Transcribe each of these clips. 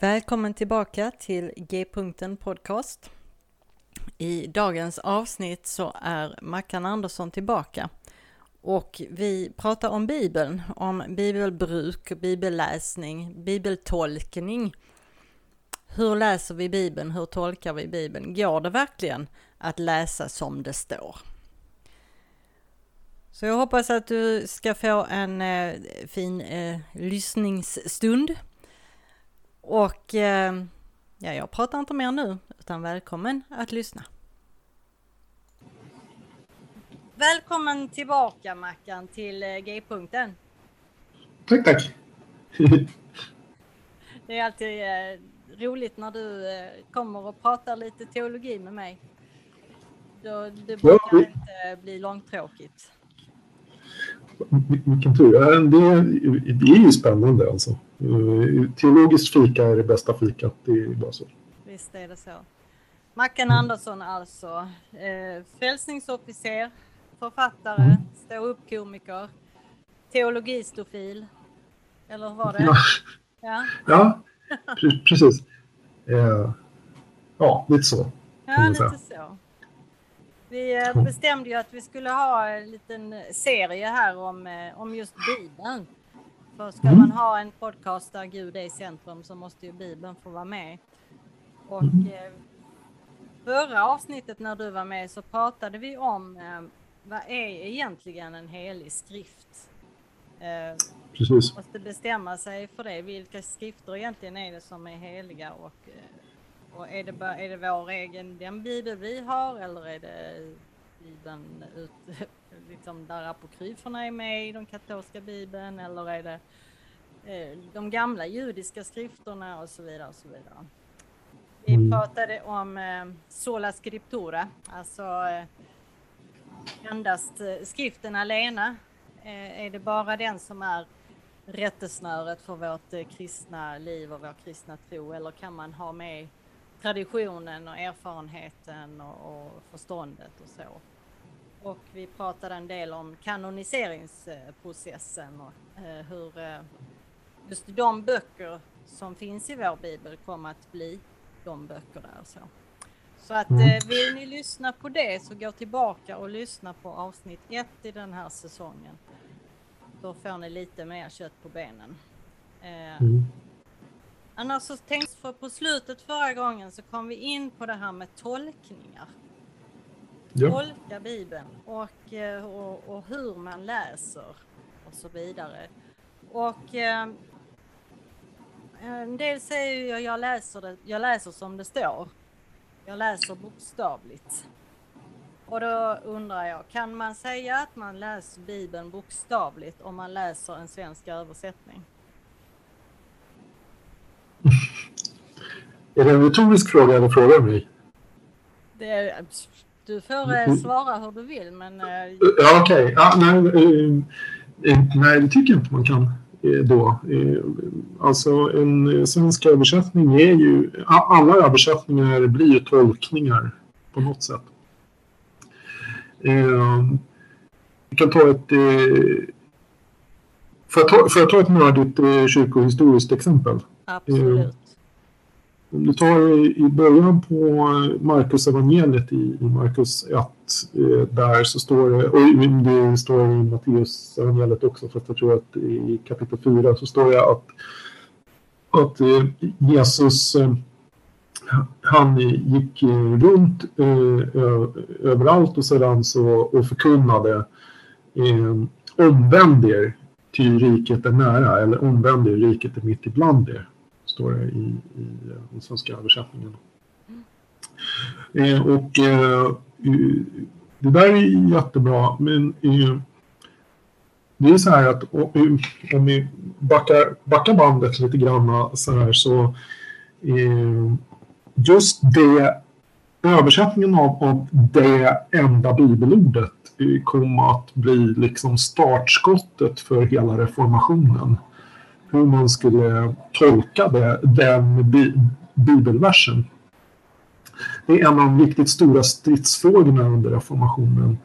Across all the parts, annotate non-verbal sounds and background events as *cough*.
Välkommen tillbaka till G-punkten podcast. I dagens avsnitt så är Mackan Andersson tillbaka och vi pratar om Bibeln, om bibelbruk, bibelläsning, bibeltolkning. Hur läser vi Bibeln? Hur tolkar vi Bibeln? Går det verkligen att läsa som det står? Så jag hoppas att du ska få en eh, fin eh, lyssningsstund och eh, ja, jag pratar inte mer nu, utan välkommen att lyssna. Välkommen tillbaka Mackan till eh, G-punkten. Tack, tack. *laughs* det är alltid eh, roligt när du eh, kommer och pratar lite teologi med mig. Då, det brukar ja. inte bli långtråkigt. Vilken tur. Det, det är ju spännande alltså. Eh, teologiskt fika är det bästa fikat. Det är bara så. Visst är det så. Mackan Andersson alltså. Eh, frälsningsofficer, författare, mm. ståuppkomiker, teologistofil. Eller hur var det? Ja, ja. ja precis. Eh, ja, lite så. Ja, lite så. Vi eh, bestämde ju att vi skulle ha en liten serie här om, eh, om just Bibeln. För ska mm. man ha en podcast där Gud är i centrum så måste ju Bibeln få vara med. Och mm. eh, förra avsnittet när du var med så pratade vi om vad är egentligen en helig skrift? Precis. Man måste bestämma sig för det. Vilka skrifter egentligen är det som är heliga och och är det, bara, är det vår egen, den bibel vi har eller är det bibeln ut, *laughs* liksom där apokryferna är med i den katolska bibeln eller är det eh, de gamla judiska skrifterna och så vidare och så vidare. Vi mm. pratade om eh, sola scriptura, alltså eh, endast skriften alena. Är det bara den som är rättesnöret för vårt kristna liv och vår kristna tro eller kan man ha med traditionen och erfarenheten och, och förståndet och så. Och vi pratade en del om kanoniseringsprocessen och eh, hur eh, just de böcker som finns i vår bibel kommer att bli de böcker där. Så, så att mm. eh, vill ni lyssna på det så gå tillbaka och lyssna på avsnitt ett i den här säsongen. Då får ni lite mer kött på benen. Mm. Annars så tänkte för på slutet förra gången så kom vi in på det här med tolkningar. Ja. Tolka Bibeln och, eh, och, och, hur man läser och så vidare. Och eh, en del säger ju jag läser det, jag läser som det står. Jag läser bokstavligt. Och då undrar jag, kan man säga att man läser Bibeln bokstavligt om man läser en svensk översättning? Är det en retorisk fråga eller frågar mig? Det är, du får eh, svara hur du vill, men... Eh, ja, okej. Okay. Ja, nej, eh, nej, det tycker jag inte man kan då. Alltså en svensk översättning är ju... Alla översättningar blir ju tolkningar på något sätt. Vi kan ta ett... Får jag ta, får jag ta ett nördigt kyrkohistoriskt exempel? Absolut. Om du tar i början på Markus evangeliet i Markus 1, eh, där så står det, och det står i Matteus evangeliet också, fast jag tror att i kapitel 4 så står det att, att eh, Jesus eh, han gick runt överallt och sedan så och förkunnade omvänd er till riket är nära eller omvänd er, riket är mitt ibland er står det i, i eh, den svenska översättningen. Eh, och eh, det där är jättebra, men eh, det är så här att eh, om vi backar, backar bandet lite grann så här så eh, just det översättningen av, av det enda bibelordet eh, kom att bli liksom startskottet för hela reformationen hur man skulle tolka det, den bi bibelversen. Det är en av de riktigt stora stridsfrågorna under reformationen.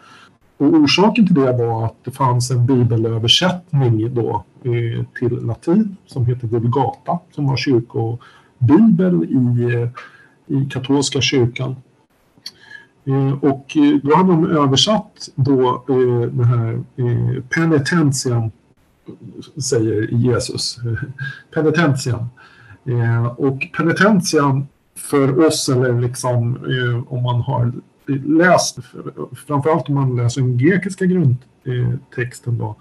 Och orsaken till det var att det fanns en bibelöversättning då eh, till latin som heter Vulgata som var kyrkobibel i, i katolska kyrkan. Eh, och eh, då hade de översatt då eh, den här penitentian, säger Jesus, *laughs* penitentian. Eh, och penitentian för oss, eller liksom eh, om man har läst, framförallt om man läser den grekiska grundtexten då,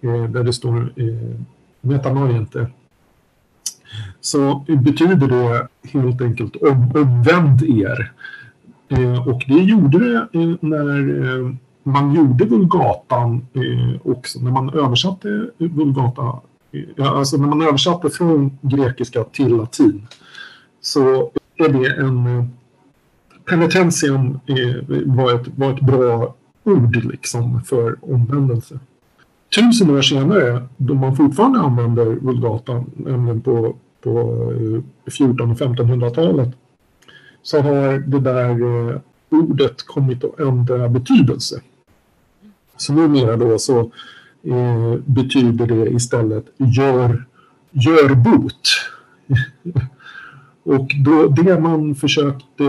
eh, där det står metanoiente, så betyder det helt enkelt om, omvänd er. Och det gjorde det när man gjorde Vulgatan eh, också, när man översatte Vulgata, eh, alltså när man översatte från grekiska till latin, så är det en eh, penitentium eh, var, ett, var ett bra ord liksom för omvändelse. Tusen år senare, då man fortfarande använder Vulgata, nämligen på, på eh, 1400 och 1500-talet, så har det där eh, ordet kommit att ändra betydelse. Så numera då så eh, betyder det istället gör, gör bot. *laughs* Och då, det man försökte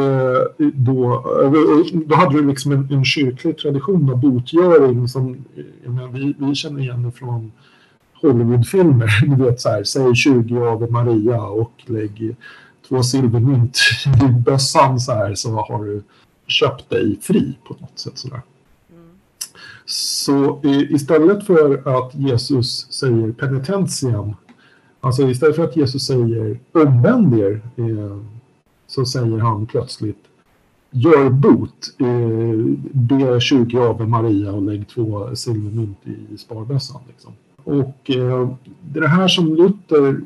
eh, då, eh, då hade vi liksom en, en kyrklig tradition av botgöring som eh, menar, vi, vi känner igen från Hollywoodfilmer. *laughs* Du vet så här, säg 20 av Maria och lägg två silvermynt i bössan så här så har du köpt dig fri på något sätt så där. Så istället för att Jesus säger penitentiam Alltså istället för att Jesus säger omvänd er eh, så säger han plötsligt gör bot, eh, be 20 av Maria och lägg två silvermynt i sparbössan. Liksom. Och eh, det är det här som Luther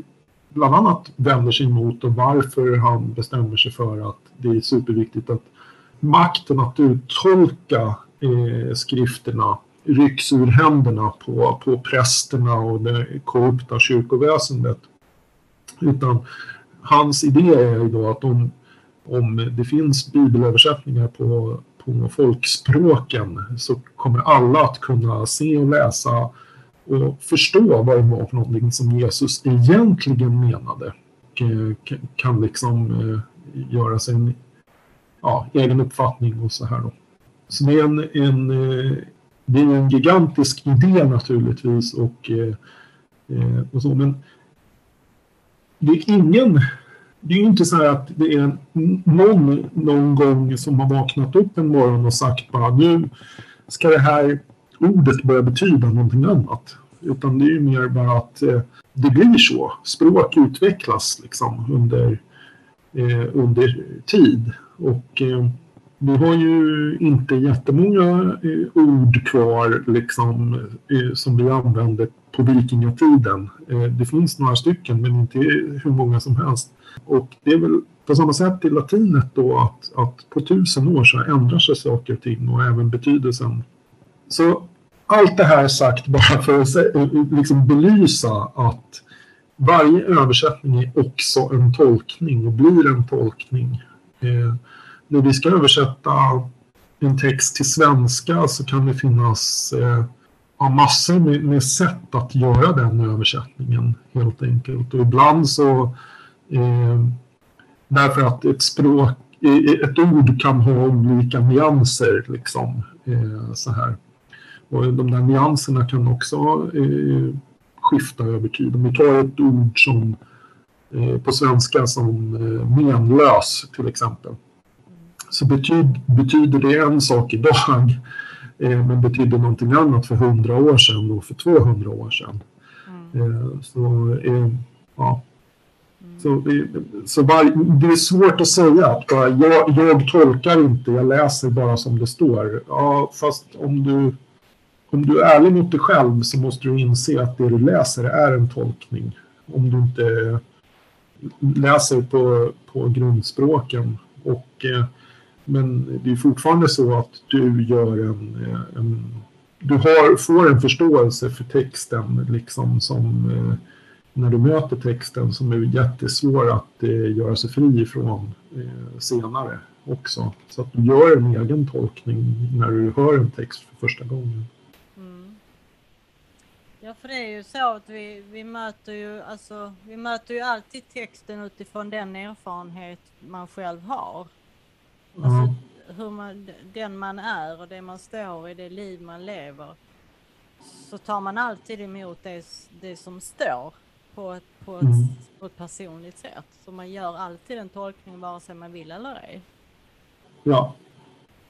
bland annat vänder sig emot och varför han bestämmer sig för att det är superviktigt att makten att uttolka eh, skrifterna rycks ur händerna på, på prästerna och det korrupta kyrkoväsendet. Utan hans idé är ju då att om, om det finns bibelöversättningar på, på folkspråken så kommer alla att kunna se och läsa och förstå vad det var för någonting som Jesus egentligen menade. Och eh, kan liksom eh, göra sin ja, egen uppfattning och så här då. Så det är en, en eh, det är en gigantisk idé naturligtvis och, eh, eh, och så, men det är ingen det är inte så att det är någon någon gång som har vaknat upp en morgon och sagt bara nu ska det här ordet börja betyda någonting annat. Utan det är ju mer bara att eh, det blir så. Språk utvecklas liksom under, eh, under tid. Och eh, vi har ju inte jättemånga eh, ord kvar liksom, eh, som vi använde på vikingatiden. Eh, det finns några stycken men inte hur många som helst. Och det är väl på samma sätt i latinet då att, att på tusen år så ändrar sig saker och ting och även betydelsen. Så allt det här sagt bara för att eh, liksom belysa att varje översättning är också en tolkning och blir en tolkning eh, när vi ska översätta en text till svenska så kan det finnas eh, massor med, med, sätt att göra den översättningen helt enkelt. Och ibland så eh, därför att ett språk, ett ord kan ha olika nyanser liksom eh, så här. Och de där nyanserna kan också eh, skifta över tid. Om vi tar ett ord som eh, på svenska som eh, menlös till exempel så betyd, betyder det en sak idag eh, men betyder någonting annat för 100 år sedan och för 200 år sedan. Mm. Eh, så, eh, ja. Så, så var, det är svårt att säga att bara, jag, jag tolkar inte, jag läser bara som det står. Ja, fast om du, om du är ärlig mot dig själv så måste du inse att det du läser är en tolkning. Om du inte läser på, på grundspråken. Och eh, men det är fortfarande så att du gör en, eh, en du har, får en förståelse för texten liksom som eh, när du möter texten som är jättesvår att eh, göra sig fri ifrån eh, senare också. Så att du gör en egen tolkning när du hör en text för första gången. Mm. Ja, för det är ju så att vi, vi möter ju alltså, vi möter ju alltid texten utifrån den erfarenhet man själv har. Alltså, Mm. hur man, den man är och det man står i, det liv man lever. Så tar man alltid emot det, det som står på ett, på, ett, Mm. på ett personligt sätt. Så man gör alltid en tolkning vare sig man vill eller ej. Ja,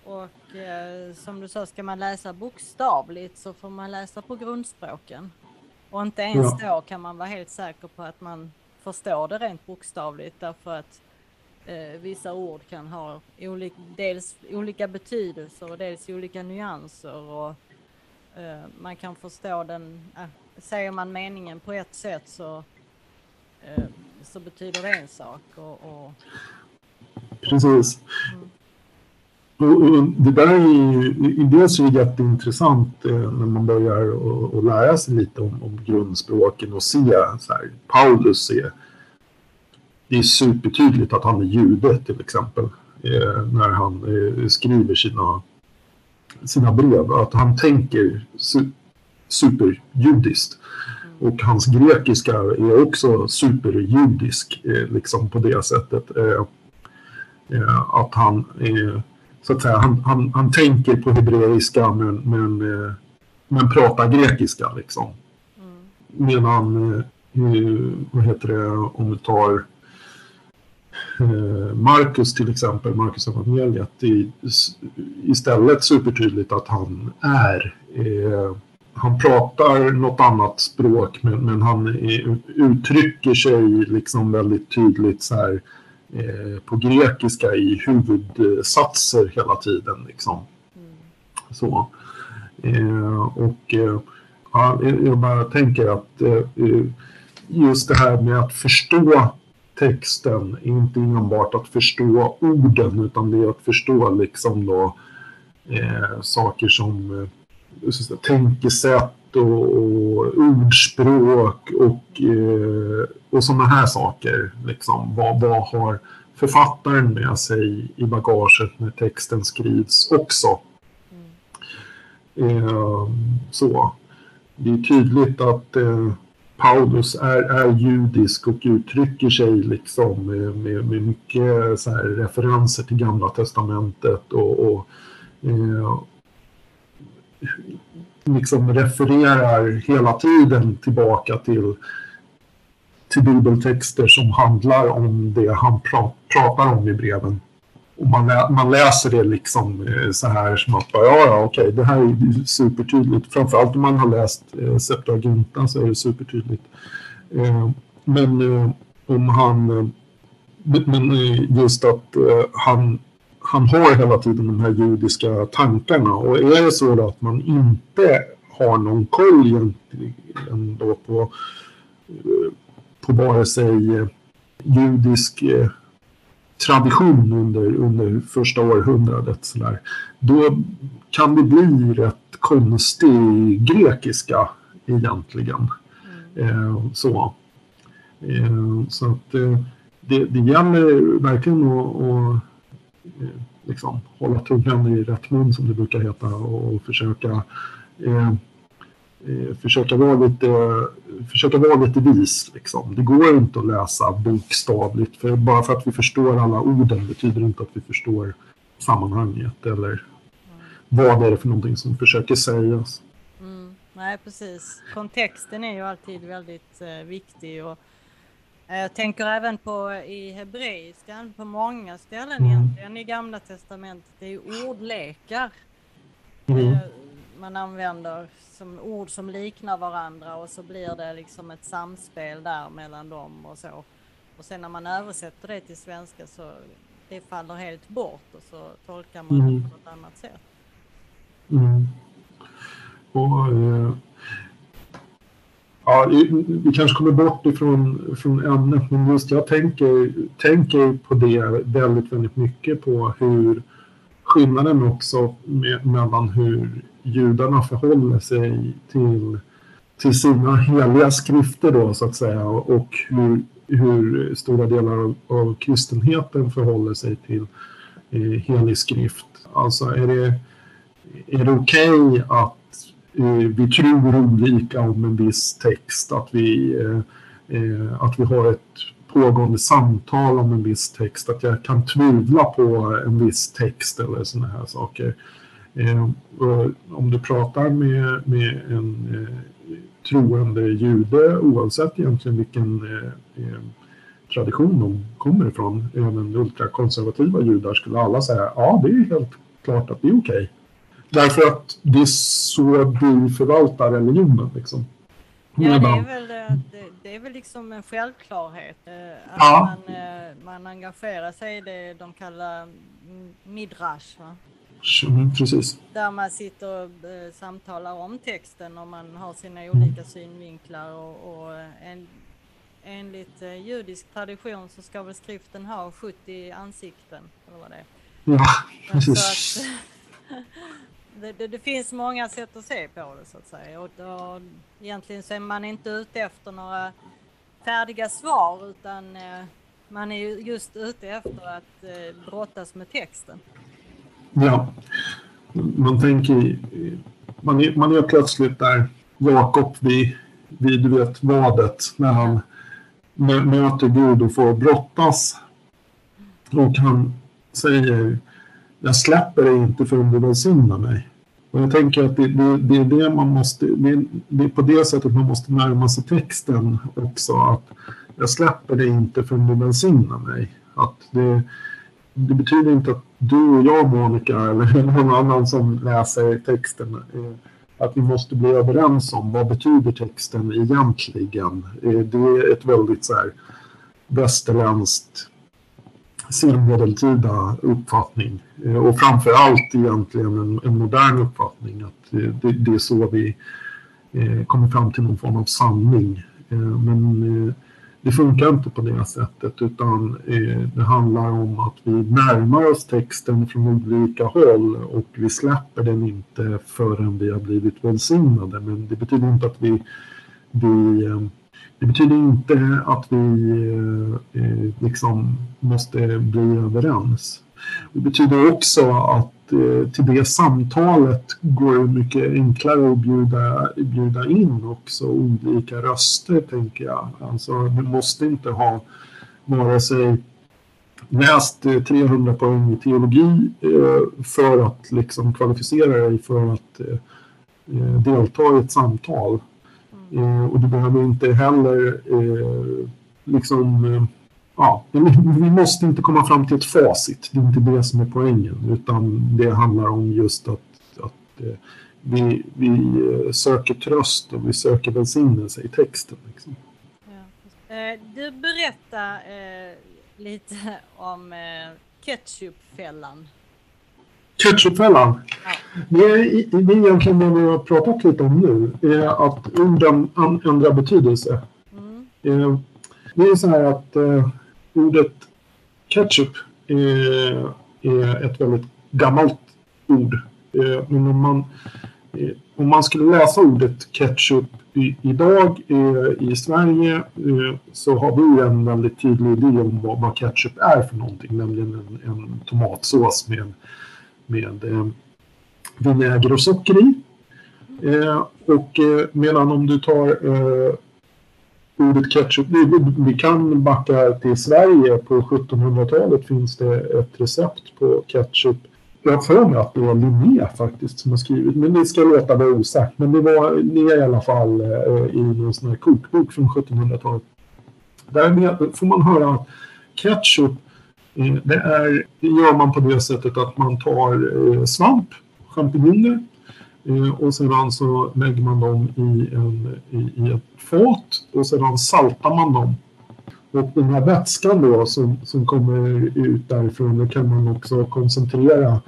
Och eh, som du sa, ska man läsa bokstavligt så får man läsa på grundspråken. Och inte ens då kan man vara helt säker på att man förstår det rent bokstavligt därför att eh, vissa ord kan ha olik, dels olika betydelser och dels olika nyanser. Och, eh, man kan förstå den, äh, säger man meningen på ett sätt så, eh, så betyder det en sak. Och, och, precis. Mm. Och, det där är ju, dels är det jätteintressant eh, när man börjar att lära sig lite om, om grundspråken och se så här, Paulus är, det är supertydligt att han är jude till exempel eh, när han eh, skriver sina, sina brev. Att han tänker su, superjudiskt. Och hans grekiska är också superjudisk eh, liksom på det sättet. Att han, så att säga, han, han, han tänker på hebreiska men, men, men pratar grekiska liksom. mm, Medan, vad heter det, om vi tar Eh, Marcus till exempel, Marcus evangeliet, det är istället supertydligt att han är eh, han pratar något annat språk men, men han är, uttrycker sig liksom väldigt tydligt så här, eh, på grekiska i huvudsatser hela tiden. Liksom. mm, Så. Eh, och eh, ja, jag bara tänker att eh, just det här med att förstå texten inte enbart att förstå orden utan det är att förstå liksom då eh, saker som eh, tänkesätt och, och ordspråk och, eh, och sådana här saker. Liksom. Vad, vad har författaren med sig i bagaget när texten skrivs också? mm. Eh, så. Det är tydligt att eh, Paulus är, är judisk och uttrycker sig liksom med, med, med mycket så här, referenser till Gamla Testamentet och, och eh, liksom refererar hela tiden tillbaka till, till bibeltexter som handlar om det han pra, pratar om i breven. Och man, lä, man läser det liksom eh, så här som att bara, ja, ja, okej, det här är supertydligt. Framförallt om man har läst eh, Septuaginta så är det supertydligt. Eh, men eh, om han, eh, men eh, just att eh, han, han har hela tiden de här judiska tankarna. Och är det så då att man inte har någon koll egentligen då på, eh, på vare sig eh, judisk eh, tradition under, under första århundradet så där, då kan det bli rätt konstig grekiska egentligen. Eh, så. Eh, så att eh, det, det gäller verkligen att, att eh, liksom, hålla tungan i rätt mun som det brukar heta och, och försöka eh, försöka vara lite, försöka vara lite vis. Liksom. Det går inte att läsa bokstavligt. För bara för att vi förstår alla orden betyder det inte att vi förstår sammanhanget eller vad det är för någonting som försöker sägas. Mm, nej, precis. Kontexten är ju alltid väldigt eh, viktig. Och, eh, jag tänker även på i hebreiskan, på många ställen Mm. egentligen i Gamla Testamentet, det är ju ordlekar Mm. Man använder som ord som liknar varandra och så blir det liksom ett samspel där mellan dem och så. Och sen när man översätter det till svenska så det faller helt bort och så tolkar man det Mm. på något annat sätt. Mm. Och, eh, ja, vi kanske kommer bort ifrån från ämnet, men just jag tänker, tänker på det väldigt, väldigt mycket på hur skillnaden också med, mellan hur judarna förhåller sig till, till sina heliga skrifter då så att säga och hur, hur stora delar av, av kristenheten förhåller sig till eh, helig skrift. Alltså är det, är det okej att eh, vi tror olika om en viss text, att vi, eh, eh, att vi har ett pågående samtal om en viss text, att jag kan tvivla på en viss text eller sådana här saker. om du pratar med, med en troende jude, oavsett egentligen vilken tradition de kommer ifrån, även ultrakonservativa judar, skulle alla säga ja, det är helt klart att det är okej. Okay. Därför att det är så vi förvaltar religionen. Liksom. Ja, det är, väl, det, det är väl liksom en självklarhet. Eh, att ja. man, eh, man engagerar sig i det de kallar midrash. Va? Mm, precis. Där man sitter och eh, samtalar om texten och man har sina olika synvinklar och, och en, enligt judisk tradition så ska väl skriften ha 70 ansikten. Eller vad det är. Ja, precis. *laughs* Det, det, det, finns många sätt att se på det så att säga. Och då, egentligen så är man inte ute efter några färdiga svar utan eh, man är just ute efter att eh, brottas med texten. Ja, man tänker, man är, man är plötsligt där Jakob vid, vid du vet vadet när han möter Gud och får brottas. Och han säger jag släpper dig inte förrän du välsignar mig. Och jag tänker att det, det, det, är det man måste, det, det är på det sättet man måste närma sig texten också. Att jag släpper dig inte förrän du välsignar mig. Att det, det betyder inte att du och jag, Monica, eller *laughs* någon annan som läser texten, eh, att vi måste bli överens om vad betyder texten egentligen. Eh, det är ett väldigt så här västerländskt senmedeltida uppfattning eh, och framför allt egentligen en, en modern uppfattning att eh, det, det, är så vi eh, kommer fram till någon form av sanning. Men det funkar inte på det sättet utan det handlar om att vi närmar oss texten från olika håll och vi släpper den inte förrän vi har blivit välsignade. Men det betyder inte att vi, vi det betyder inte att vi eh, liksom måste bli överens. Det betyder också att eh, till det samtalet går det mycket enklare att bjuda, bjuda in också olika röster, tänker jag. Alltså, du måste inte ha vare sig läst eh, 300 poäng i teologi eh, för att liksom kvalificera dig för att eh, eh delta i ett samtal. Mm. och du behöver inte heller liksom ja, vi måste inte komma fram till ett facit. Det är inte det som är poängen. Utan det handlar om just att, att eh, vi, vi eh, söker tröst och vi söker välsignelse i texten. Liksom. Ja. Eh, du berättar eh, lite om eh, ketchupfällan. Ketchupfällan? Ja. Det, är, det är egentligen det vi har pratat lite om nu. Är att orden ändrar betydelse. Mm. Eh, det är så här att ordet ketchup är, är ett väldigt gammalt ord. Eh, men om man, eh, om man skulle läsa ordet ketchup i, idag eh, i Sverige så har vi en väldigt tydlig idé om vad, vad ketchup är för någonting, nämligen en, en tomatsås med, med vinäger och socker i. Eh, och eh, medan om du tar eh, ordet ketchup. Vi, vi kan backa till Sverige. På 1700-talet finns det ett recept på ketchup. Jag har för mig att det var Linné faktiskt som har skrivit, men det ska låta vara osagt. Men det var det i alla fall eh, i någon sån här kokbok från 1700-talet. Där får man höra att ketchup, eh, det, är, det gör man på det sättet att man tar eh, svamp, champinjoner, eh, och sedan så lägger man dem i, en, i, i ett fat och sedan saltar man dem. Och den här vätskan då som, som kommer ut därifrån det kan man också koncentrera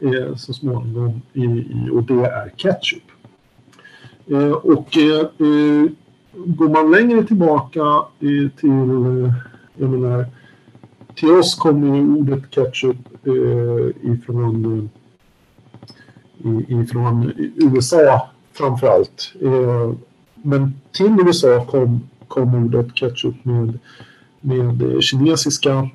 eh, så småningom i, i, och det är ketchup. Eh, och eh, eh går man längre tillbaka eh, till, eh, jag menar, till oss kommer ju ordet ketchup ifrån ifrån USA framför allt. Eh, men till USA kom, kom ordet ketchup med, med kinesiska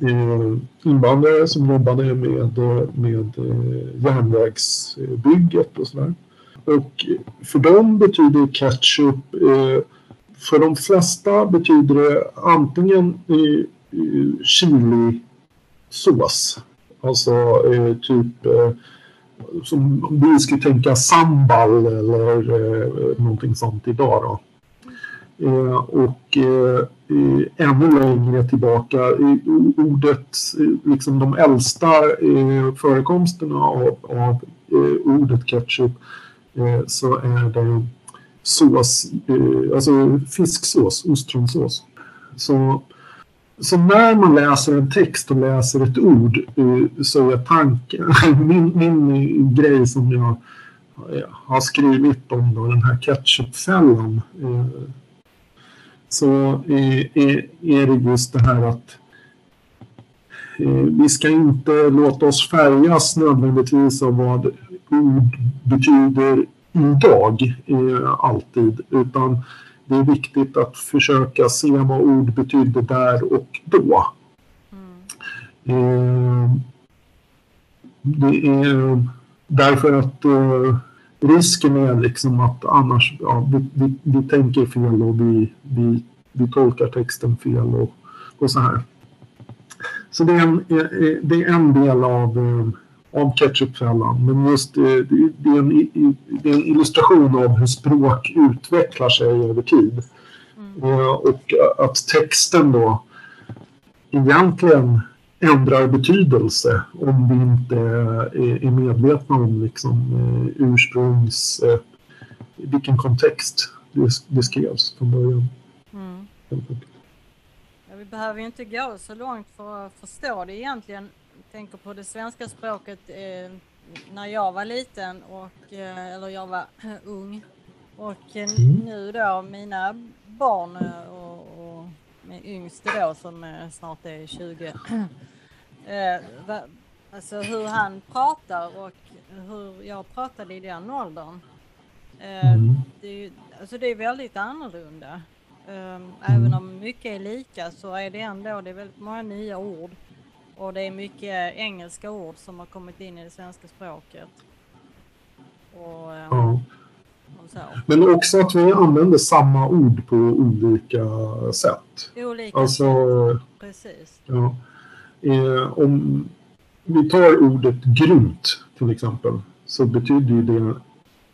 eh, invandrare som jobbade med, med eh, järnvägsbygget och sådär. och för dem betyder ketchup, för de flesta betyder det antingen chilisås, alltså typ eh, som vi skulle tänka sambal eller eh, någonting sånt idag då. Eh, och eh, ännu längre tillbaka, ordet, eh, liksom de äldsta eh, förekomsterna av, av eh, ordet ketchup eh, så är det sås, eh, alltså fisksås, ostronsås. Så, så när man läser en text och läser ett ord eh, så är tanken, *laughs* min, min eh, grej som jag eh, har skrivit om då, den här ketchupfällan så är, det just det här att vi ska inte låta oss färgas nödvändigtvis av vad ord betyder idag alltid, utan det är viktigt att försöka se vad ord betydde där och då. Mm. Eh, det är därför att risken är liksom att annars, ja, vi, vi, vi tänker fel och vi, vi, vi tolkar texten fel och, och så här. Så det är en, det är en del av, eh, av ketchupfällan. Men just det, det, är en, det är en illustration av hur språk utvecklar sig över tid. Mm. Eh, och att texten då egentligen ändrar betydelse om vi inte är medvetna om liksom, eh, ursprungs... Eh, vilken kontext det, skrevs från början. Mm. Ja, vi behöver ju inte gå så långt för att förstå det egentligen. Tänker på det svenska språket eh, när jag var liten och eh, eller jag var *clears throat* ung och eh, mm. nu då mina barn och, och min yngste då som snart är 20 *clears throat* Eh, va, alltså hur han pratar och hur jag pratade i den åldern. Eh, mm. det, är, alltså det är väldigt annorlunda. Eh, även om mycket är lika så är det ändå det är väldigt många nya ord. Och det är mycket engelska ord som har kommit in i det svenska språket. Och, ehm, ja. Men också att vi använder samma ord på olika sätt. Olika alltså, sätt, precis. Ja. Eh, om vi tar ordet grymt till exempel så betyder ju det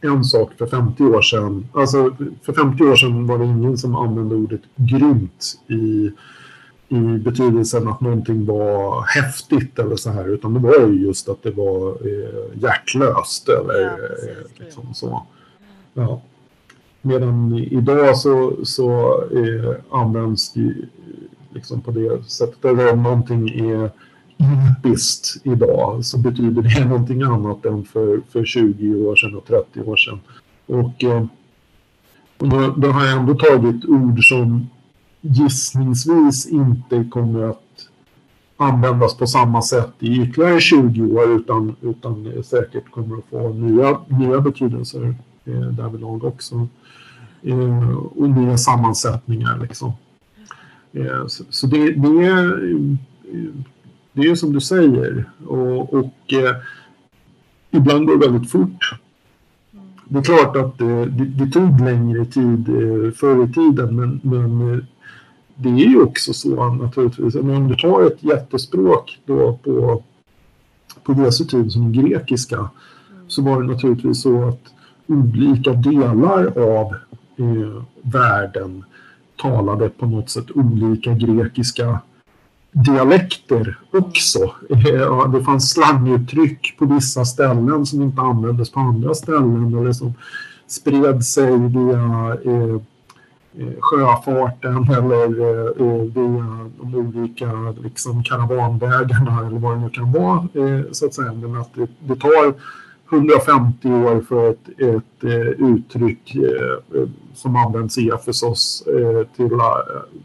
en sak för 50 år sedan. Alltså för 50 år sedan var det ingen som använde ordet grymt i, i betydelsen att någonting var häftigt eller så här utan det var ju just att det var eh, hjärtlöst eller ja, eh, liksom så. Ja. Medan idag så, så eh, används det liksom på det sättet. Eller om någonting är impiskt idag så betyder det *laughs* någonting annat än för, för 20 år sedan och 30 år sedan. Och, eh, och då, då, har jag ändå tagit ord som gissningsvis inte kommer att användas på samma sätt i ytterligare 20 år utan, utan säkert kommer att få nya, nya betydelser eh, därvidlag också. Eh, och nya sammansättningar liksom. Eh, så det, det, är, det är som du säger och, och eh, ibland går det väldigt fort. Det är klart att eh, det, det, tog längre tid eh, förr i tiden men, men eh, det är ju också så naturligtvis. om du tar ett jättespråk då på, på Jesu tid som grekiska så var det naturligtvis så att olika delar av eh, världen talade på något sätt olika grekiska dialekter också. Eh, det fanns slanguttryck på vissa ställen som inte användes på andra ställen eller som spred sig via eh sjöfarten eller eh, via de olika liksom, karavanvägarna eller vad det nu kan vara. Eh, så att säga. Men att det, det tar 150 år för ett, ett eh, uttryck eh, som används i Efesos eh, till,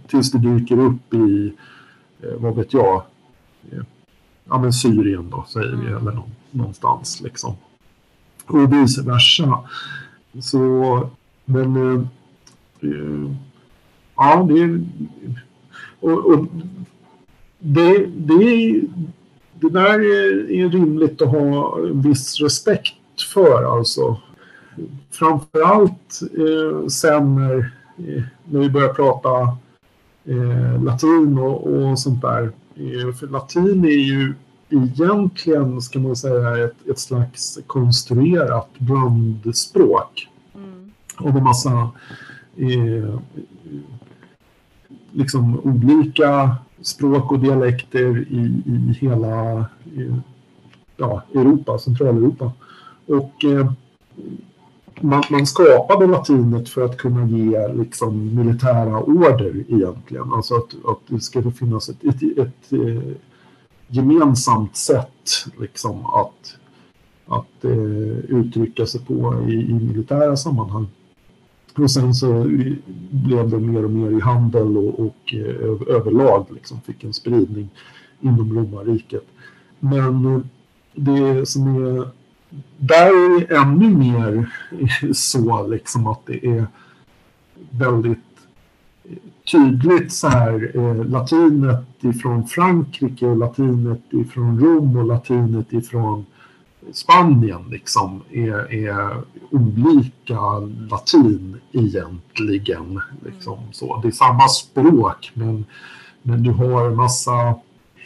tills det dyker upp i, vad vet jag, ja men Syrien då säger vi, eller någonstans liksom. Och vice versa. Så, men ja, det och, och det, det är det där är, är rimligt att ha en viss respekt för alltså. framförallt eh, sen när, eh, när vi börjar prata eh, latin och, och sånt där. Eh, för latin är ju egentligen, ska man säga, ett, ett slags konstruerat blandspråk. Mm. Och en massa eh, liksom olika språk och dialekter i, i hela i, ja, Europa, Centraleuropa. Och eh, man, man, skapade latinet för att kunna ge liksom, militära order egentligen. Alltså att, att det ska finnas ett, ett, ett, ett gemensamt sätt liksom, att, att eh, uttrycka sig på i, i militära sammanhang. Och sen så blev det mer och mer i handel och, och eh, överlag liksom fick en spridning inom romarriket. Men eh, det som är där är det ännu mer *laughs* så liksom att det är väldigt eh, tydligt så här eh, latinet ifrån Frankrike och latinet ifrån Rom och latinet ifrån Spanien liksom är, är olika latin egentligen. Liksom, så. Det är samma språk men, men du har massa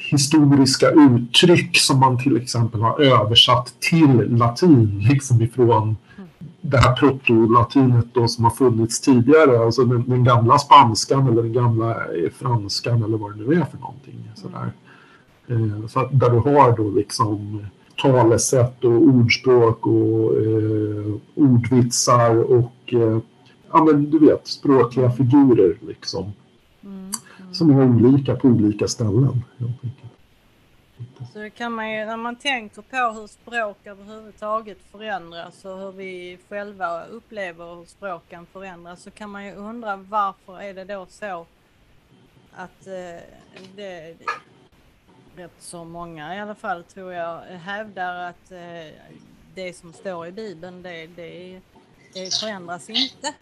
historiska uttryck som man till exempel har översatt till latin liksom ifrån det här protolatinet då som har funnits tidigare, alltså den, den, gamla spanskan eller den gamla eh, franskan eller vad det nu är för någonting. Sådär. Eh, så att där du har då liksom talesätt och ordspråk och eh, ordvitsar och eh, ja men du vet språkliga figurer liksom. Mm, mm. Som är olika på olika ställen. Så kan man ju, när man tänker på hur språk överhuvudtaget förändras och hur vi själva upplever hur språken förändras så kan man ju undra varför är det då så att eh, det, rätt så många i alla fall tror jag hävdar att eh, det som står i Bibeln det, det, det förändras inte.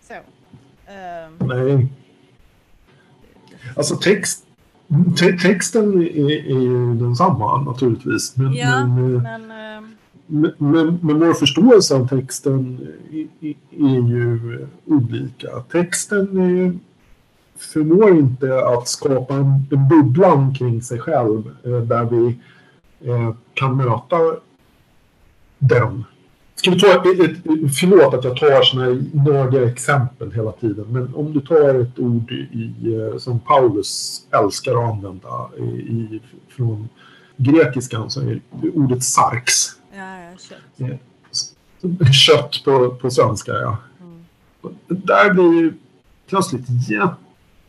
Så. Eh, Nej. Alltså text Te texten är, är ju densamma naturligtvis. Men, ja, men, eh, men, äh... men, men, men vår förståelse av texten är, är ju olika. Texten är, förmår inte att skapa en, en bubbla omkring sig själv eh, där vi eh, kan möta den Ska vi ta ett, förlåt att jag tar sådana här nördiga exempel hela tiden, men om du tar ett ord i, eh, som Paulus älskar att använda i, från grekiskan så är ordet sarx. Ja, ja, kött. Kött på, på svenska, ja. Mm. Där blir ju plötsligt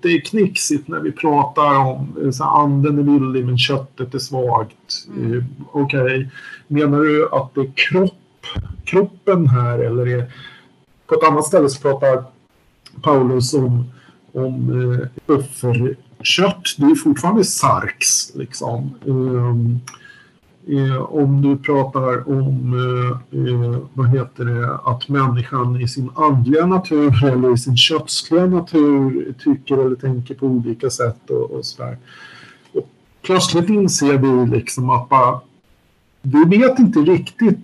jätteknixigt när vi pratar om eh, så anden är villig men köttet är svagt. Mm. Okej, okay. menar du att det är kropp kroppen här eller är, på ett annat ställe så pratar Paulus om, om eh, offerkött. Det är fortfarande sarx liksom. Um, eh, om du pratar om eh, eh, vad heter det, att människan i sin andliga natur eller i sin kötsliga natur tycker eller tänker på olika sätt och, och sådär. plötsligt inser vi liksom att bara, vi vet inte riktigt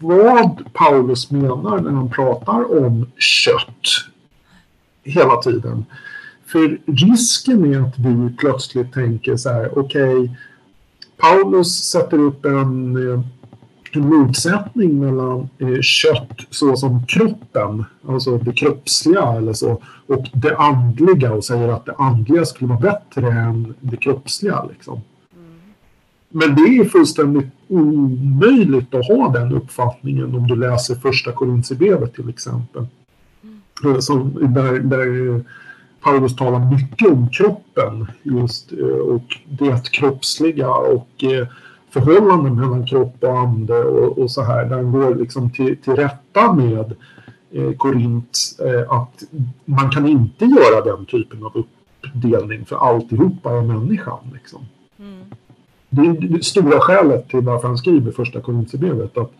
vad Paulus menar när han pratar om kött hela tiden. För risken är att vi plötsligt tänker så här, okej, okay, Paulus sätter upp en, eh, en motsättning mellan eh, kött såsom kroppen, alltså det kroppsliga eller så, och det andliga och säger att det andliga skulle vara bättre än det kroppsliga. Liksom. Men det är fullständigt omöjligt att ha den uppfattningen om du läser första Korintierbrevet till exempel. Mm. Som, där, där Paulus talar mycket om kroppen just, eh, och det kroppsliga och eh, förhållanden mellan kropp och ande och, och så här. Där han går liksom till, till rätta med eh, Korint eh, att man kan inte göra den typen av uppdelning för alltihopa är människan. Liksom. Mm det är det stora skälet till varför han skriver första Korintierbrevet. Att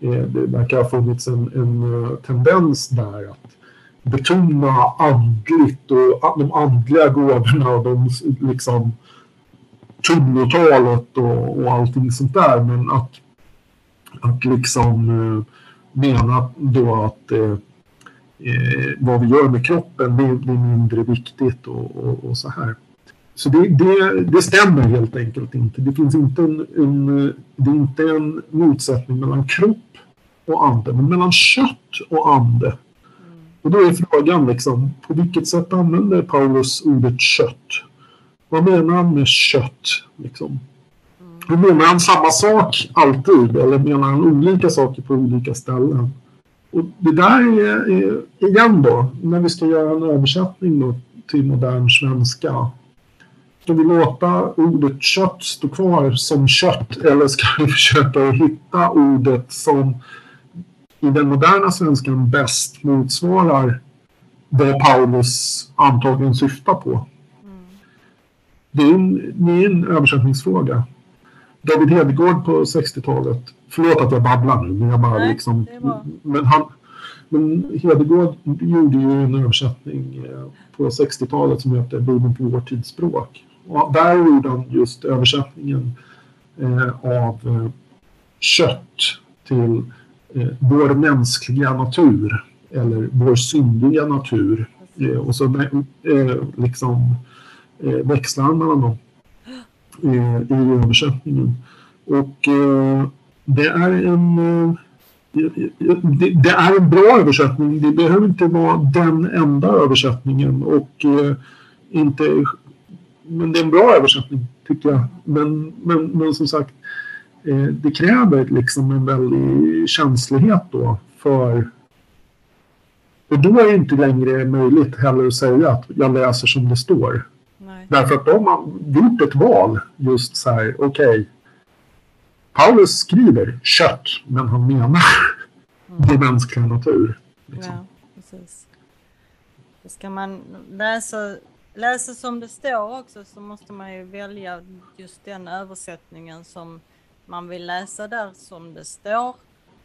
eh, det verkar ha funnits en, en uh, tendens där att betona andligt och de andliga gåvorna och de liksom tungotalet och, och allting sånt där. Men att, att liksom eh, mena då att eh, eh, vad vi gör med kroppen det, det är mindre viktigt och, och, och så här. Så det, det, det, stämmer helt enkelt inte. Det finns inte en, en, det är inte en motsättning mellan kropp och ande, men mellan kött och ande. Och då är frågan liksom, på vilket sätt använder Paulus ordet kött? Vad menar han med kött? Liksom? Mm. Menar han samma sak alltid eller menar han olika saker på olika ställen? Och det där är, är igen då, när vi ska göra en översättning då till modern svenska. Ska vi låta ordet kött stå kvar som kött eller ska vi försöka hitta ordet som i den moderna svenskan bäst motsvarar det Paulus antagligen syftar på? Mm. Det, är en, det är en översättningsfråga. David Hedegård på 60-talet, förlåt att jag babblar nu, men jag bara Nej, liksom... Men, han, men Hedegård gjorde ju en översättning eh, på 60-talet som heter Bibeln på vår tidsspråk. Och där gjorde han just översättningen eh, av eh, kött till Eh, vår mänskliga natur eller vår syndiga natur. Eh, och så eh, liksom eh, växlar han mellan dem eh, i översättningen. Och det är en det, det, är en bra översättning. Det behöver inte vara den enda översättningen och eh, inte... Men det är en bra översättning tycker jag. Men, men, men som sagt, eh, det kräver liksom en väldig känslighet då för... Och då är det inte längre möjligt heller att säga att jag läser som det står. Nej. Därför att de har gjort ett val just så här, okej. Okay, Paulus skriver kött, men han menar mm. det mänskliga natur. Liksom. Ja, precis. Ska man läsa, läsa som det står också så måste man ju välja just den översättningen som man vill läsa där som det står.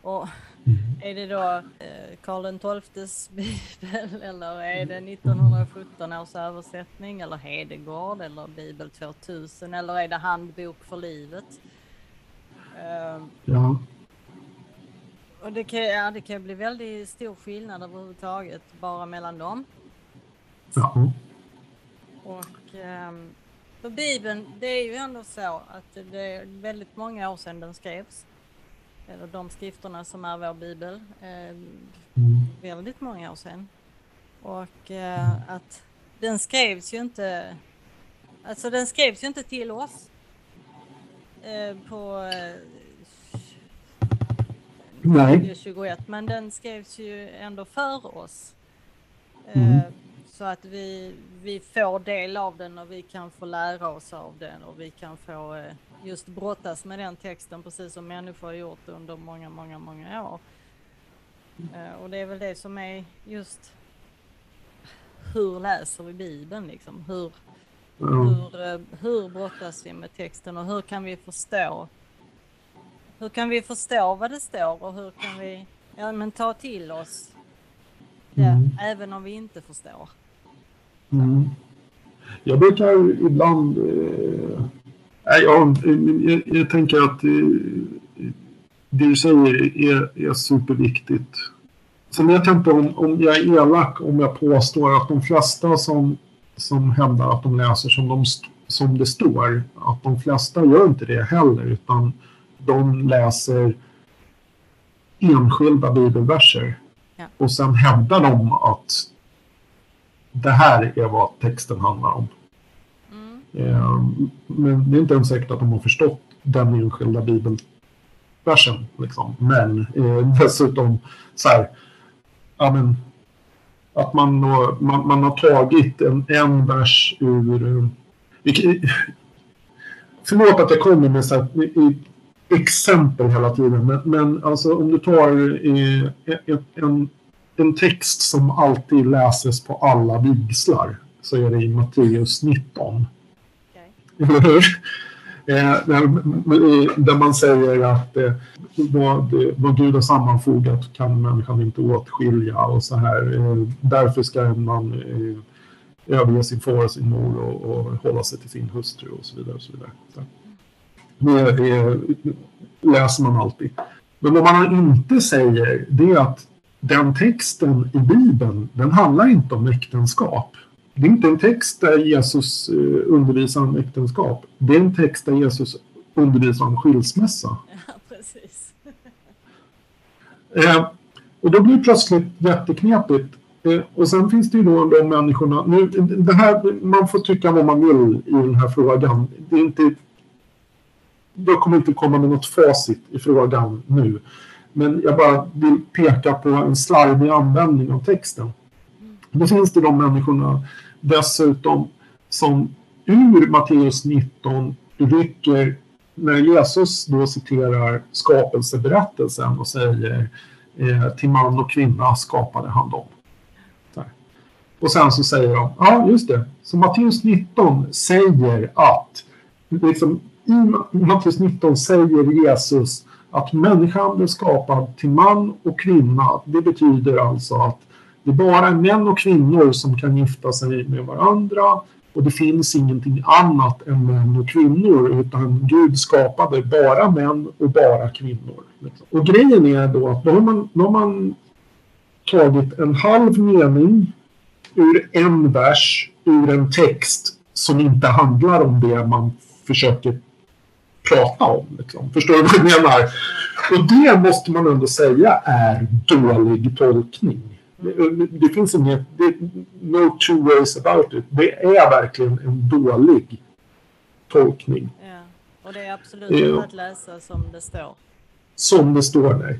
Och mm. är det då eh, Karl XIIs *laughs* bibel eller är det 1917 års översättning eller Hedegård eller Bibel 2000 eller är det Handbok för livet? Ehm, ja. Och det kan, ja, det kan bli väldigt stor skillnad överhuvudtaget bara mellan dem. Ja. Och um, för Bibeln, det är ju ändå så att det är väldigt många år sedan den skrevs. Eller de skrifterna som är vår bibel. Eh. Väldigt många år sedan. Och eh, att den skrevs ju inte, alltså den skrevs ju inte till oss. Eh, på Nej. 21, men den skrevs ju ändå för oss. Eh, mm. Så att vi, vi får del av den och vi kan få lära oss av den och vi kan få just brottas med den texten precis som människor har gjort under många, många, många år. Och det är väl det som är just hur läser vi Bibeln liksom? Hur, hur, eh, hur brottas vi med texten och hur kan vi förstå? Hur kan vi förstå vad det står och hur kan vi ja, men ta till oss det mm. även om vi inte förstår? Mm. Jag brukar ibland... Eh, jag, jag, jag, tänker att eh, det du säger är, är superviktigt. Sen vet jag inte om, om jag är elak om jag påstår att de flesta som som hävdar att de läser som, de, som det står. Att de flesta gör inte det heller utan de läser enskilda bibelverser. Ja. Och sen hävdar de att det här är vad texten handlar om. Mm. Eh, men det är inte ens säkert att de har förstått den enskilda bibelversen. Liksom. Men eh, dessutom så här, ja men att man, då, man, man har tagit en, en vers ur... Förlåt att jag kommer med så här, i, exempel hela tiden, men, men alltså om du tar i, en, en text som alltid läses på alla vigslar så är det i Matteus 19. Okay. Eller hur? Eh, där man säger att eh, vad, vad Gud har sammanfogat kan människan inte åtskilja och så här. Eh, därför ska man överge sin far och sin mor och, och hålla sig till sin hustru och så vidare. Och så vidare. Så. Det, det läser man alltid. Men vad man inte säger det är att den texten i Bibeln, den handlar inte om äktenskap. Det är inte en text där Jesus eh, undervisar om äktenskap. Det är en text där Jesus undervisar om skilsmässa. *laughs* Ja, precis. Eh, och då blir det plötsligt jätteknepigt. Eh, och sen finns det ju då de människorna, nu, det här, man får tycka vad man vill i den här frågan. Det är inte, jag kommer inte komma med något facit i frågan nu. Men jag bara vill peka på en slarvig användning av texten. Då finns det de människorna dessutom som ur Matteus 19 rycker när Jesus då citerar skapelseberättelsen och säger eh, till man och kvinna skapade han dem. Och sen så säger de, ja just det, så Matteus 19 säger att, liksom, i Matteus 19 säger Jesus att människan blev skapad till man och kvinna. Det betyder alltså att det är bara män och kvinnor som kan gifta sig med varandra och det finns ingenting annat än män och kvinnor utan Gud skapade bara män och bara kvinnor. Och grejen är då att då har man, då har man tagit en halv mening ur en vers ur en text som inte handlar om det man försöker prata om. Liksom. Förstår du vad jag menar? Och det måste man ändå säga är dålig tolkning. Det, det finns inget, det, no two ways about it. Det är verkligen en dålig tolkning. Ja. Och det är absolut inte att läsa som det står. Som det står, nej.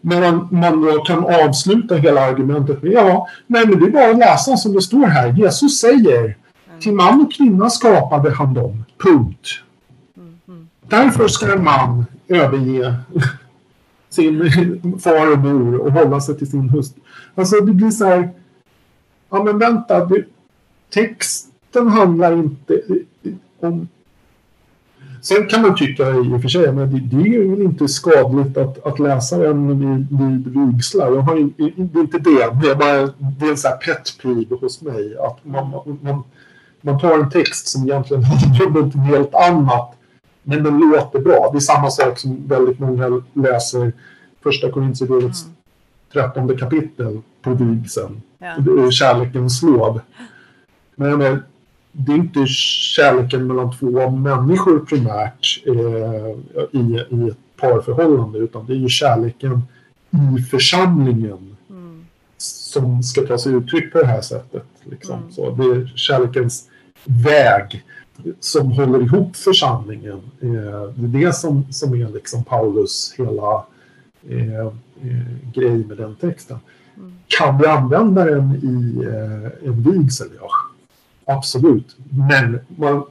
Men man då kan avsluta hela argumentet med ja, nej men det är bara att läsa som det står här. Jesus säger mm. till man och kvinna skapade han dem. Punkt. Därför ska en man överge sin far och mor och hålla sig till sin hustru. Alltså det blir så här, ja men vänta, Du, texten handlar inte om... Sen kan man tycka i och för sig, men det, det är ju inte skadligt att, att läsa den vid, vid vigslar. Jag har det är inte det, det är bara det är en sån här pet peeve hos mig. Att man, man, man tar en text som egentligen handlar om något helt annat men den låter bra. Det är samma sak som väldigt många läser första Korintierbrevets mm. trettonde kapitel på vigseln. Ja. Kärlekens lov. Men jag menar, det är inte kärleken mellan två människor primärt eh, i, i ett parförhållande utan det är ju kärleken i församlingen mm. som ska ta sig uttryck på det här sättet. Liksom. Mm. Så det är kärlekens väg som håller ihop församlingen. Eh, det är det som, som är liksom Paulus hela eh, eh, grej med den texten. Mm. Kan vi använda den i eh, en vigsel? Ja, absolut. Men man,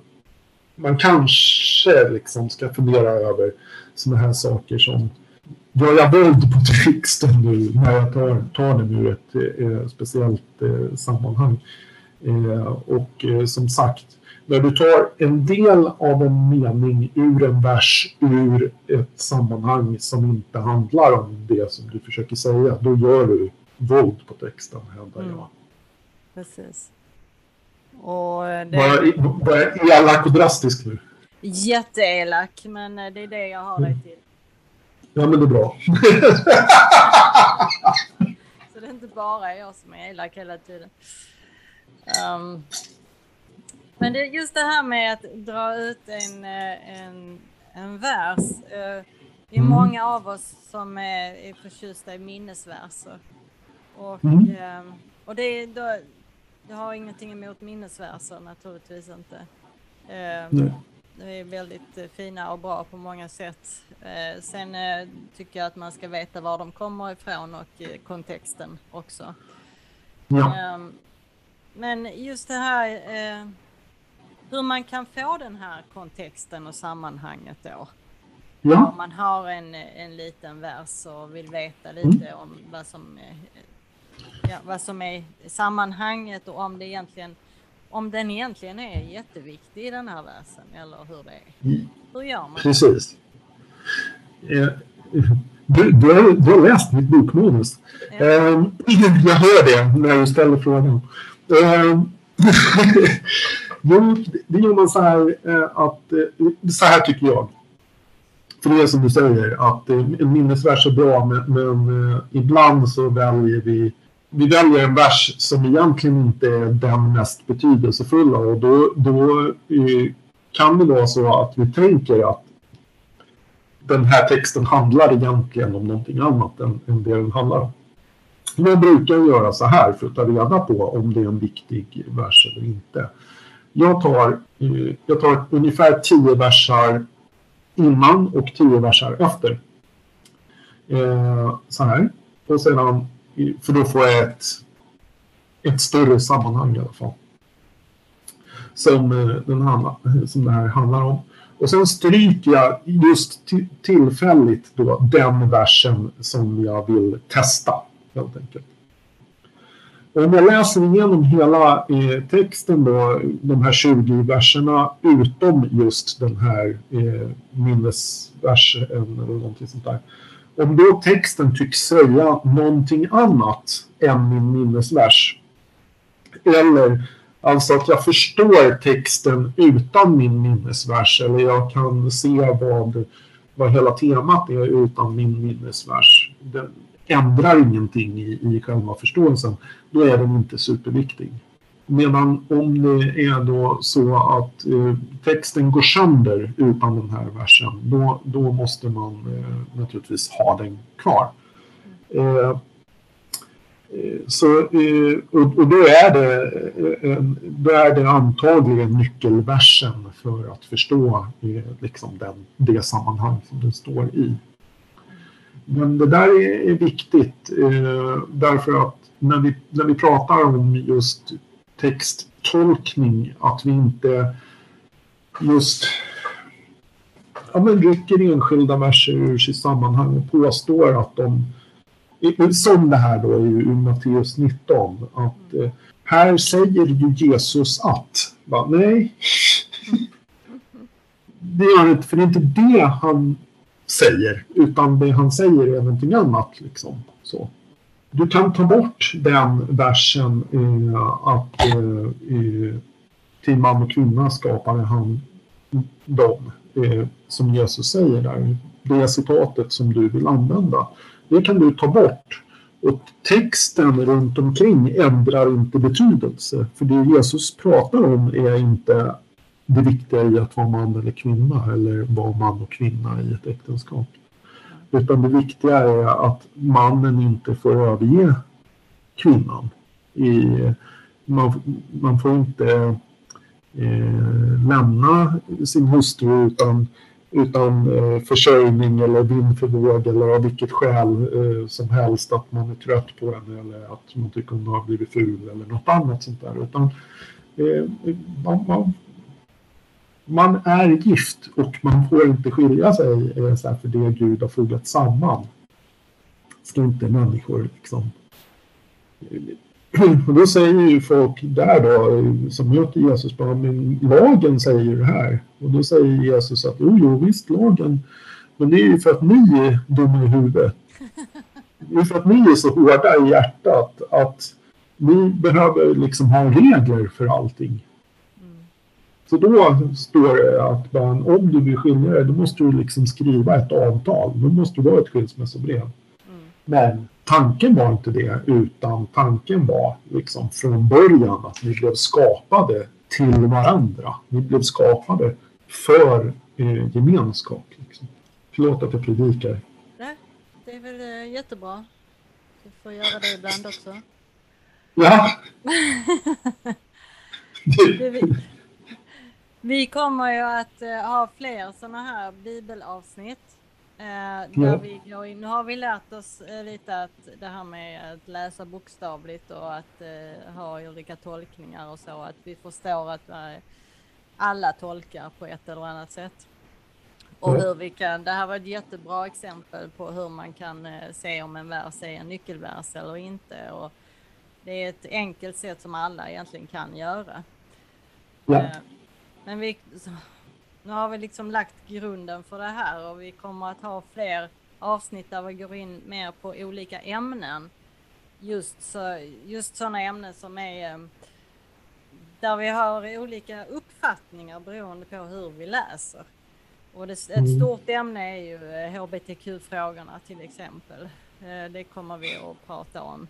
man kanske liksom ska fundera över sådana här saker som Gör jag våld på texten nu när jag tar, tar den ur ett eh, speciellt eh, sammanhang? Eh, och som sagt, när du tar en del av en mening ur en vers ur ett sammanhang som inte handlar om det som du försöker säga, då gör du våld på texten, hävdar jag. Mm. Precis. Och det... Var jag elak och drastisk nu? Jätteelak, men det är det jag har dig till. Ja, men det är bra. *laughs* Så det är inte bara jag som är elak hela tiden. Um, men det, just det här med att dra ut en, eh, en, en vers. Eh, det är mm. många av oss som är, är förtjusta i minnesverser. Och, mm. Ehm, och det, då, jag har ingenting emot minnesverser naturligtvis inte. Mm. De är väldigt eh, fina och bra på många sätt. Sen tycker jag att man ska veta var de kommer ifrån och kontexten också. Ja. Men just det här hur man kan få den här kontexten och sammanhanget då. Ja. Om man har en, en liten vers och vill veta lite mm. om vad som, ja, vad som är sammanhanget och om det egentligen om den egentligen är jätteviktig i den här versen eller hur det är. Mm. Hur gör man? Precis. Eh, du, du, har, du har läst mitt bokmanus. Ja. Eh, jag hör det när du ställer frågan. *laughs* Jo, det gör man så här eh, att, eh, så här tycker jag. för det är som du säger, att en minnesvers är bra, men, men eh, ibland så väljer vi vi väljer en vers som egentligen inte är den mest betydelsefulla och då, då kan det vara så att vi tänker att den här texten handlar egentligen om någonting annat än, än det den handlar om. Man brukar göra så här för att ta reda på om det är en viktig vers eller inte. Jag tar, eh, jag tar ungefär tio versar innan och tio versar efter. Eh, så här. Och sedan, eh, för då får jag ett, ett större sammanhang i alla fall. Som, eh, den handla, som det här handlar om. Och sen stryker jag just tillfälligt då den versen som jag vill testa. Helt enkelt. Om jag läser igenom hela eh, texten då, de här 20 verserna utom just den här eh, minnesversen eller någonting sånt där. Om då texten tycks säga någonting annat än min minnesvers eller Alltså att jag förstår texten utan min minnesvers eller jag kan se vad, vad hela temat är utan min minnesvers. Den ändrar ingenting i, i själva förståelsen. Då är den inte superviktig. Medan om det är då så att eh, texten går sönder utan den här versen, då, då måste man eh, naturligtvis ha den kvar. Eh, eh så, eh, och då är, det, eh, då är det antagligen nyckelversen för att förstå eh, liksom den, det sammanhang som den står i. Men det där är, viktigt eh, därför att när vi, när vi pratar om just texttolkning att vi inte just ja, men rycker enskilda verser ur sitt sammanhang och påstår att de som det här då i Matteus 19. Att eh, här säger ju Jesus att. Va, nej. *laughs* Det gör inte, för det är inte det han säger. Utan det han säger är någonting annat. Liksom. Så. Du kan ta bort den versen eh, att eh, till man och kvinna skapade han dem. Eh, som Jesus säger där. Det citatet som du vill använda. Det kan du ta bort. Och texten runt omkring ändrar inte betydelse. För det Jesus pratar om är inte det viktiga i att vara man eller kvinna eller vara man och kvinna i ett äktenskap. Utan det viktiga är att mannen inte får överge kvinnan. I, man, man får inte eh, lämna sin hustru utan utan eh, försörjning eller vind för eller av vilket skäl eh, som helst att man är trött på henne eller att man tycker hon har blivit ful eller något annat sånt där. Utan eh, man, man, man, är gift och man får inte skilja sig för det Gud har fogat samman. Ska inte människor liksom och då säger ju folk där då, som möter Jesus, bara, men lagen säger ju det här. Och då säger Jesus att jo, jo, visst lagen, men det är ju för att ni är dumma i huvudet. Det är för att ni är så hårda i hjärtat att ni behöver liksom ha regler för allting. Så då står det att man, om du vill skilja dig, då måste du liksom skriva ett avtal. Då måste du ha ett skilsmässobrev. Mm. Men tanken var inte det, utan tanken var liksom från början att ni blev skapade till varandra. Ni blev skapade för eh, gemenskap. Liksom. Förlåt att jag predikar. Nej, det är väl eh, jättebra. Du får göra det ibland också. Ja. *laughs* vi, vi kommer ju att uh, ha fler sådana här bibelavsnitt Eh, där vi går in. Nu har vi lärt oss eh, lite att det här med att läsa bokstavligt och att eh, ha olika tolkningar och så, att vi förstår att eh, alla tolkar på ett eller annat sätt. Och hur vi kan, det här var ett jättebra exempel på hur man kan eh, se om en vers är en nyckelvers eller inte. Och det är ett enkelt sätt som alla egentligen kan göra. Ja. Eh, men vi, nu har vi liksom lagt grunden för det här och vi kommer att ha fler avsnitt där vi går in mer på olika ämnen. Just, så, just sådana ämnen som är eh, där vi har olika uppfattningar beroende på hur vi läser. Och det, ett stort ämne är ju hbtq-frågorna till exempel. Det kommer vi att prata om.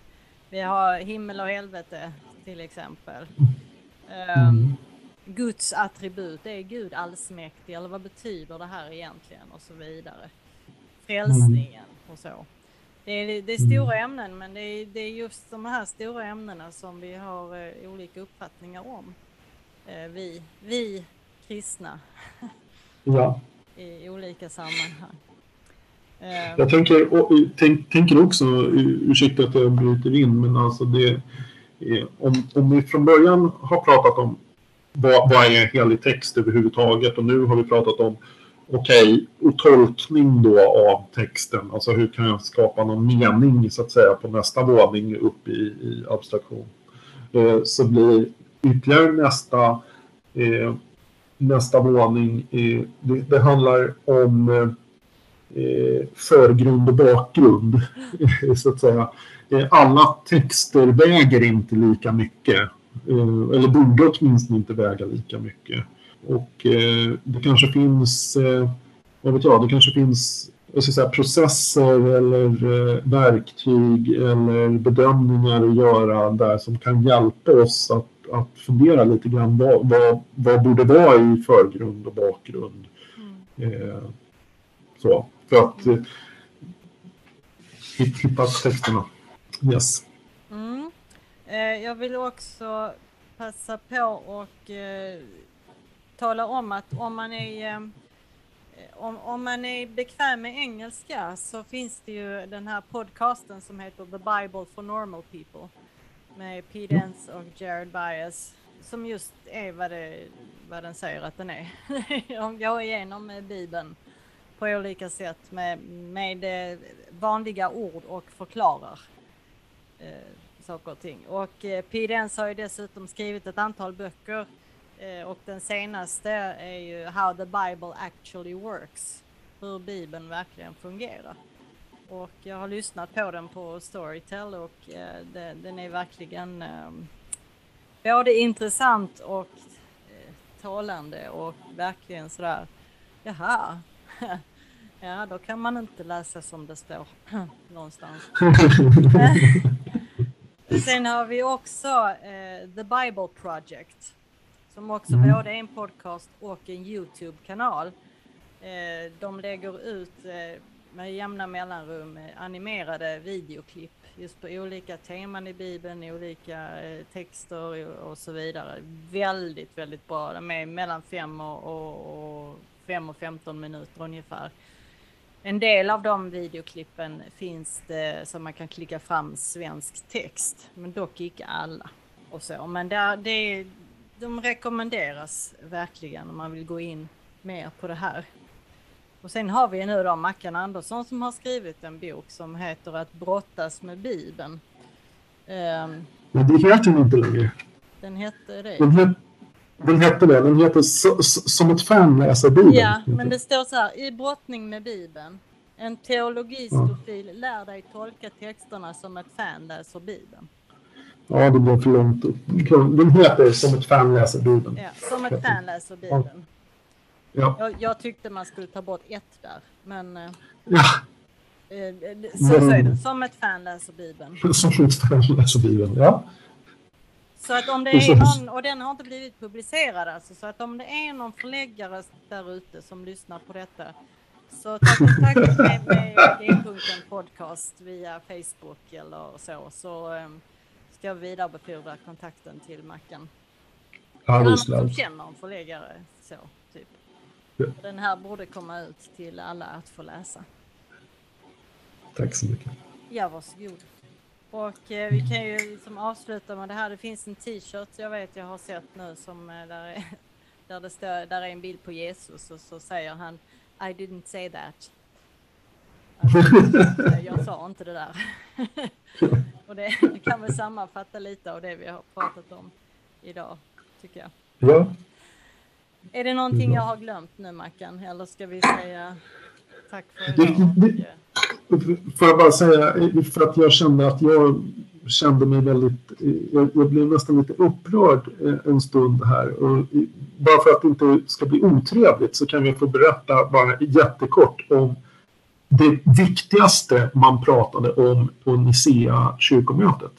Vi har himmel och helvete till exempel. Mm. Guds attribut, är Gud allsmäktig eller vad betyder det här egentligen och så vidare. Frälsningen och så. Det är, det är stora mm. ämnen men det är, det är just de här stora ämnena som vi har eh, olika uppfattningar om. Eh, vi, vi kristna. Ja. *laughs* I olika sammanhang. Eh. Jag tänker, och, tänk, tänker också, ursäkta att jag bryter in, men alltså det, om, om vi från början har pratat om vad, vad är helig text överhuvudtaget och nu har vi pratat om okej, okay, och tolkning då av texten, alltså hur kan jag skapa någon mening så att säga på nästa våning upp i, i abstraktion. Eh, så blir ytterligare nästa, eh, nästa våning, eh, det, det, handlar om eh, eh förgrund och bakgrund, *laughs* så att säga. Eh, alla texter väger inte lika mycket, eller borde åtminstone inte väga lika mycket. Och eh, det kanske finns, eh, vad vet jag, det kanske finns jag ska säga, processer eller eh, verktyg eller bedömningar att göra där som kan hjälpa oss att, att fundera lite grann vad, vad, vad borde vara i förgrund och bakgrund. Mm. Eh, så, för att eh, hitta texterna. Yes. Eh, jag vill också passa på och eh, tala om att om man är eh, om, om man är bekväm med engelska så finns det ju den här podcasten som heter The Bible for Normal People med Pete Enns och Jared Bias som just är vad, det, vad den säger att den är. *laughs* De går igenom Bibeln på olika sätt med, med vanliga ord och förklarar eh, saker och ting. Och eh, har ju dessutom skrivit ett antal böcker Eh, och den senaste är ju How the Bible actually works. Hur Bibeln verkligen fungerar. Och jag har lyssnat på den på Storytel och eh, det, den är verkligen eh, både intressant och eh, talande och verkligen sådär, jaha, *laughs* ja då kan man inte läsa som det står *laughs* någonstans. *laughs* Sen har vi också eh, The Bible Project som också mm. både är en podcast och en Youtube-kanal. Eh, de lägger ut eh, med jämna mellanrum eh, animerade videoklipp just på olika teman i Bibeln, olika texter och så vidare. Väldigt, väldigt bra. De är mellan 5 och, och, och 5 och 15 minuter ungefär. En del av de videoklippen finns det som man kan klicka fram svensk text, men dock inte alla. Och så. Men där, det, de rekommenderas verkligen om man vill gå in mer på det här. Och sen har vi nu då Mackan Andersson som har skrivit en bok som heter Att brottas med Bibeln. Um, Men det heter den inte längre. Den hette det. Den, het, den hette det. Den heter Som ett fan läser Bibeln. Ja, men det står så här. I brottning med Bibeln. En teologistofil ja. lär dig tolka texterna som ett fan läser Bibeln. Ja, det blev för långt. Den heter Som ett fan läser Bibeln. Ja, som ett fan läser Bibeln. Ja. Jag, jag, tyckte man skulle ta bort ett där, men... Eh, ja. Eh, så, så är det. Som ett fan läser Bibeln. *laughs* Som ett fan läser Bibeln, ja. Så att om det är någon, och den har inte blivit publicerad alltså, så att om det är någon förläggare där ute som lyssnar på detta så ta kontakt med, med G-punkten podcast via Facebook eller så, så um, ska jag vidarebefordra kontakten till Mackan. Ja, det är som känner en förläggare så, typ. Ja. Den här borde komma ut till alla att få läsa. Tack så mycket. Ja, varsågod. Och eh, vi kan ju liksom avsluta med det här. Det finns en t-shirt jag vet jag har sett nu som eh, där, är, *laughs* där det står, där är en bild på Jesus och så säger han I didn't say that. Alltså, *laughs* jag sa inte det där. *laughs* Och det, det kan väl sammanfatta lite av det vi har pratat om idag, tycker jag. Ja. Är det någonting jag har glömt nu, Mackan? Eller ska vi säga tack för idag? Får jag bara säga, för att jag kände att jag kände mig väldigt, jag, jag, blev nästan lite upprörd en stund här. Och bara för att det inte ska bli otrevligt så kan vi få berätta bara jättekort om det viktigaste man pratade om på Nicea kyrkomötet.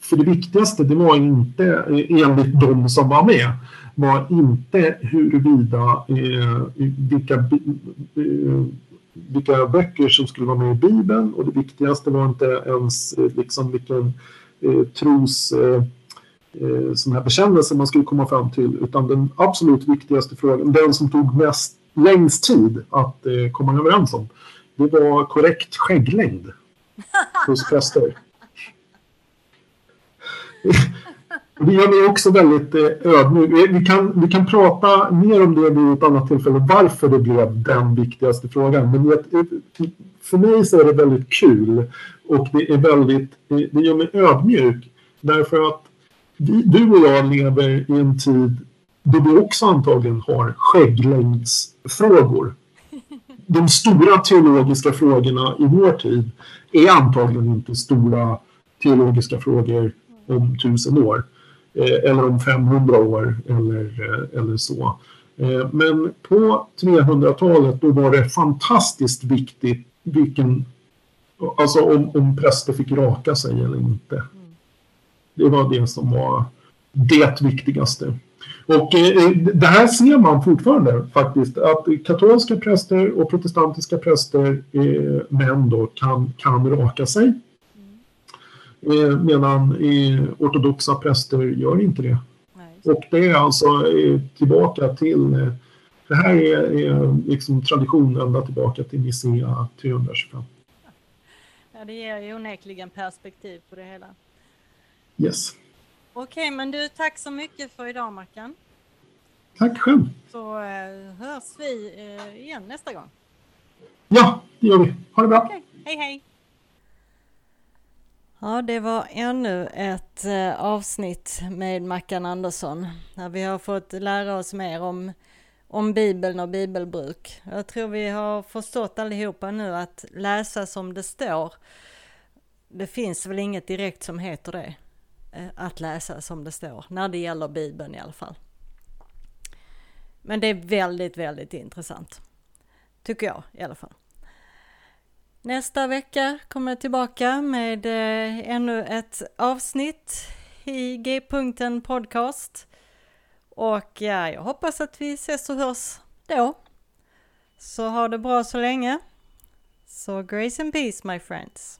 För det viktigaste, det var inte, enligt de som var med, var inte huruvida eh, vilka, eh, vilka böcker som skulle vara med i Bibeln och det viktigaste var inte ens eh, liksom vilken eh, tros eh, eh, sån här bekännelse man skulle komma fram till utan den absolut viktigaste frågan, den som tog mest längst tid att eh, komma överens om, det var korrekt skägglängd *laughs* hos präster. *laughs* Vi är också väldigt ödmjuka. ödmjuk. Vi kan, vi kan prata mer om det vid ett annat tillfälle, varför det blev den viktigaste frågan. Men för mig så är det väldigt kul och det är väldigt, det gör mig ödmjuk. Därför att vi, du och jag lever i en tid då vi också antagligen har skägglängdsfrågor. De stora teologiska frågorna i vår tid är antagligen inte stora teologiska frågor om tusen år. Eh, eller om 500 år eller, eh, eller så. Eh, men på 300-talet då var det fantastiskt viktigt vilken, alltså om, om präster fick raka sig eller inte. Det var det som var det viktigaste. Och eh, eh det här ser man fortfarande faktiskt, att katolska präster och protestantiska präster, eh, män då, kan, kan raka sig. Eh, medan ortodoxa präster gör inte det. Nej. Och det är alltså eh, tillbaka till, eh, det här är, är liksom tradition ända tillbaka till Nicea 325. *laughs* Ja, det ger ju onekligen perspektiv på det hela. Yes. Okej, okay, men du, tack så mycket för idag Mackan. Tack själv. Så hörs vi igen nästa gång. Ja, det gör vi. Ha det bra. Okay. Hej, hej. Ja, det var ännu ett eh, avsnitt med Mackan Andersson där vi har fått lära oss mer om, om Bibeln och bibelbruk. Jag tror vi har förstått allihopa nu att läsa som det står, det finns väl inget direkt som heter det, eh, att läsa som det står, när det gäller Bibeln i alla fall. Men det är väldigt, väldigt intressant. Tycker jag i alla fall. Nästa vecka kommer jag tillbaka med eh, ännu ett avsnitt i G-punkten podcast. Och ja, jag hoppas att vi ses och hörs då. Så ha det bra så länge. Så grace and peace my friends.